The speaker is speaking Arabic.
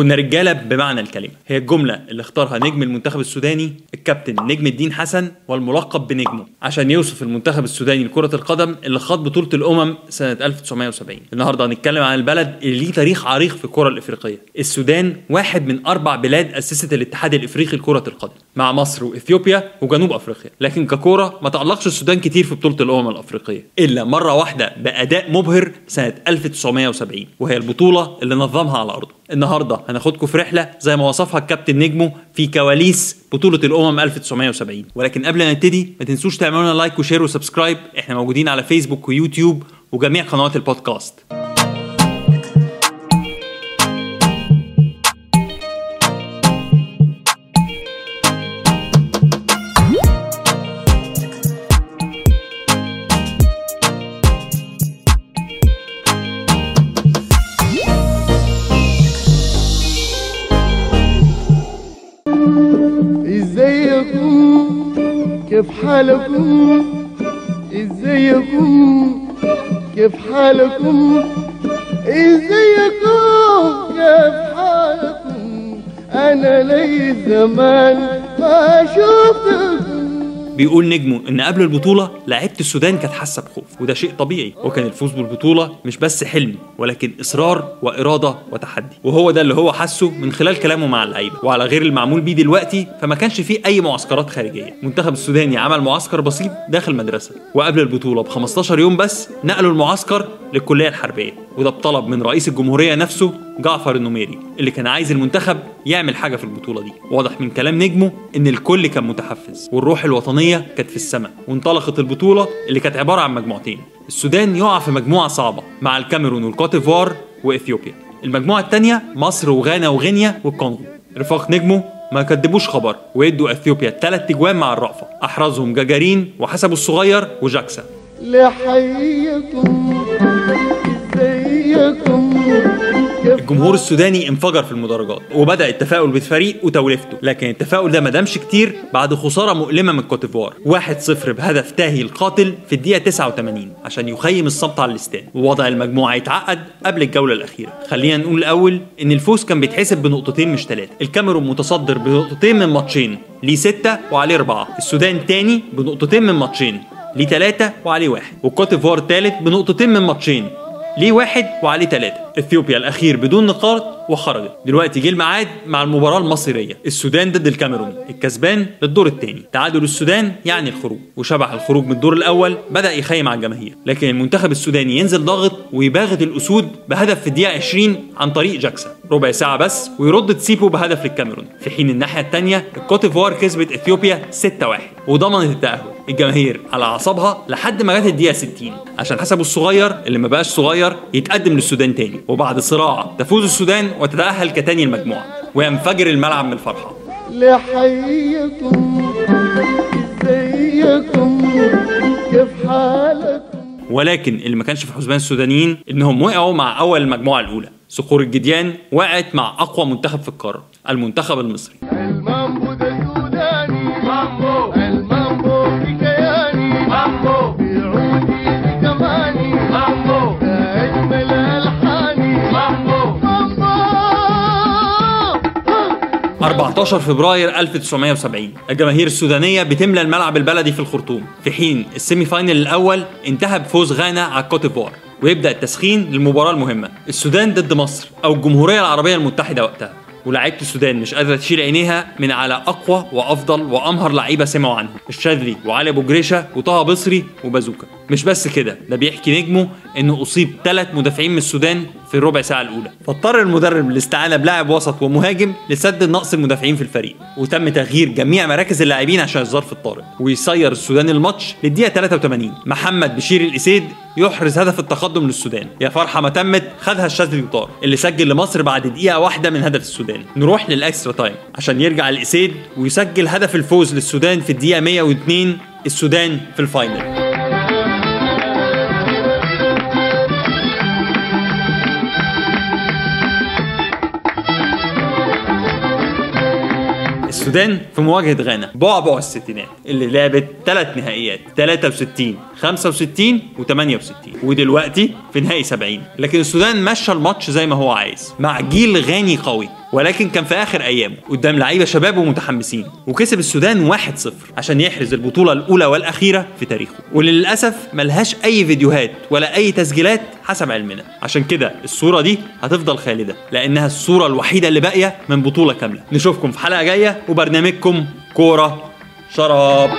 كنا رجالة بمعنى الكلمة. هي الجملة اللي اختارها نجم المنتخب السوداني الكابتن نجم الدين حسن والملقب بنجمه. عشان يوصف المنتخب السوداني لكرة القدم اللي خاض بطولة الأمم سنة 1970 النهارده هنتكلم عن البلد اللي ليه تاريخ عريق في الكرة الإفريقية. السودان واحد من أربع بلاد أسست الاتحاد الإفريقي لكرة القدم. مع مصر وإثيوبيا وجنوب أفريقيا. لكن ككوره ما تالقش السودان كتير في بطولة الأمم الأفريقية. إلا مرة واحدة بأداء مبهر سنة 1970 وهي البطولة اللي نظمها على أرضه. النهارده هناخدكم في رحله زي ما وصفها الكابتن نجمه في كواليس بطولة الأمم 1970 ولكن قبل ما نبتدي ما تنسوش تعملوا لنا like و share و subscribe. إحنا موجودين على فيسبوك ويوتيوب وجميع قنوات البودكاست. إزيكم؟ كيف حالكم؟ إزيكم؟ كيف حالكم؟ إزيكم؟ كيف حالكم؟ أنا لي زمان ما شفتكم. بيقول نجمه إن قبل البطولة لعيبة السودان كانت حاسة بخوف وده شيء طبيعي. وكان الفوز بالبطولة مش بس حلم ولكن إصرار وإرادة وتحدي. وهو ده اللي هو حسه من خلال كلامه مع اللعيبة. وعلى غير المعمول بيه دلوقتي فما كانش فيه أي معسكرات خارجية. المنتخب السوداني عمل معسكر بسيط داخل مدرسه وقبل البطولة ب 15 يوم بس نقلوا المعسكر للكلية الحربية. وده بطلب من رئيس الجمهورية نفسه جعفر النميري اللي كان عايز المنتخب يعمل حاجة في البطولة دي. واضح من كلام نجمه إن الكل كان متحفز والروح الوطنية كانت في السماء وانطلقت البطولة اللي كانت عبارة عن مجموعتين. السودان يقع في مجموعة صعبة مع الكاميرون والكوت ديفوار وإثيوبيا. المجموعة الثانية مصر وغانا وغينيا والكونغو. رفاق نجمه ما كدبوش خبر ويدوا إثيوبيا ثلاث تجوان مع الرأفة. أحرزهم جاجارين وحسبوا الصغير وجاكسا. لحيكم الجمهور السوداني انفجر في المدرجات وبدأ التفاؤل بالفريق وتوليفته لكن التفاؤل ده ما دامش كتير بعد خسارة مؤلمة من كوت ديفوار. 1-0 بهدف تاهي القاتل في الدقيقة 89 عشان يخيم الصمت على الاستاد. ووضع المجموعة يتعقد قبل الجولة الأخيرة. خلينا نقول الأول إن الفوز كان بيتحسب بنقطتين مش ثلاثة الكاميرون متصدر بنقطتين من ماتشين ليه ستة وعليه أربعة. السودان تاني بنقطتين من ماتشين ليه ثلاثة وعليه واحد. والكوت ديفوار تالت بنقطتين من ماتشين ليه واحد وعليه ثلاثة إثيوبيا الأخير بدون نقاط. وخرجت. دلوقتي جه الميعاد مع المباراة المصيرية. السودان ضد الكاميرون. الكسبان للدور الثاني تعادل السودان يعني الخروج. وشبح الخروج من الدور الأول بدأ يخيم على الجماهير. لكن المنتخب السوداني ينزل ضاغط ويباغت الأسود بهدف في الدقيقة 20 عن طريق جاكسا ربع ساعة بس ويرد تسيبو بهدف للكاميرون. في حين الناحية الثانية الكوت ديفوار كسبت إثيوبيا 6-1 وضمنت التأهل. الجماهير على أعصابها لحد ما جت الدقيقة 60 عشان حسبوا الصغير اللي ما بقاش صغير يتقدم للسودان تاني. وبعد صراع تفوز السودان وتتأهل كتاني المجموعة وينفجر الملعب من الفرحة. لحيكم ازيكم كيف حالكم ولكن اللي ما كانش في حسبان السودانيين إنهم وقعوا مع أول المجموعة الأولى. صخور الجديان وقعت مع أقوى منتخب في القارة المنتخب المصري. المامبو ده سوداني. مامبو المامبو كياني. مامبو بعودي 14 فبراير 1970 الجماهير السودانية بتملى الملعب البلدي في الخرطوم. في حين ال semi-final الأول انتهى بفوز غانا على الكوت ديفوار ويبدأ التسخين للمباراة المهمة. السودان ضد مصر أو الجمهورية العربية المتحدة وقتها. ولاعيبه السودان مش قادرة تشيل عينيها من على أقوى وأفضل وأمهر لعيبة سمعوا عنهم. الشاذلي وعلي أبو جريشة وطه بصري وبازوكا. مش بس كده ده بيحكي نجمه إنه أصيب ثلاث مدافعين من السودان في الربع ساعة الأولى. فاضطر المدرب للاستعانه بلاعب وسط ومهاجم لسد نقص المدافعين في الفريق. وتم تغيير جميع مراكز اللاعبين عشان الظرف الطارئ. ويسير السودان الماتش للدقيقة 83 محمد بشير الإسيد يحرز هدف التقدم للسودان. يا فرحة ما تمت خدها الشاذلي وطار. اللي سجل لمصر بعد دقيقة واحدة من هدف السودان. نروح لل extra time عشان يرجع الإسيد ويسجل هدف الفوز للسودان في الدقيقة 102 السودان في الفاينل. السودان في مواجهة غانا. بعبع الستينات اللي لعبت ثلاث نهائيات 63 65 و68 ودلوقتي في نهائي 70 لكن السودان مشى الماتش زي ما هو عايز مع جيل غاني قوي. ولكن كان في آخر أيامه قدام لعيبة شباب ومتحمسين وكسب السودان 1-0 عشان يحرز البطولة الأولى والأخيرة في تاريخه. وللأسف ملهاش أي فيديوهات ولا أي تسجيلات حسب علمنا. عشان كده الصورة دي هتفضل خالدة لأنها الصورة الوحيدة اللي باقية من بطولة كاملة. نشوفكم في حلقة جاية وبرنامجكم كورة شراب.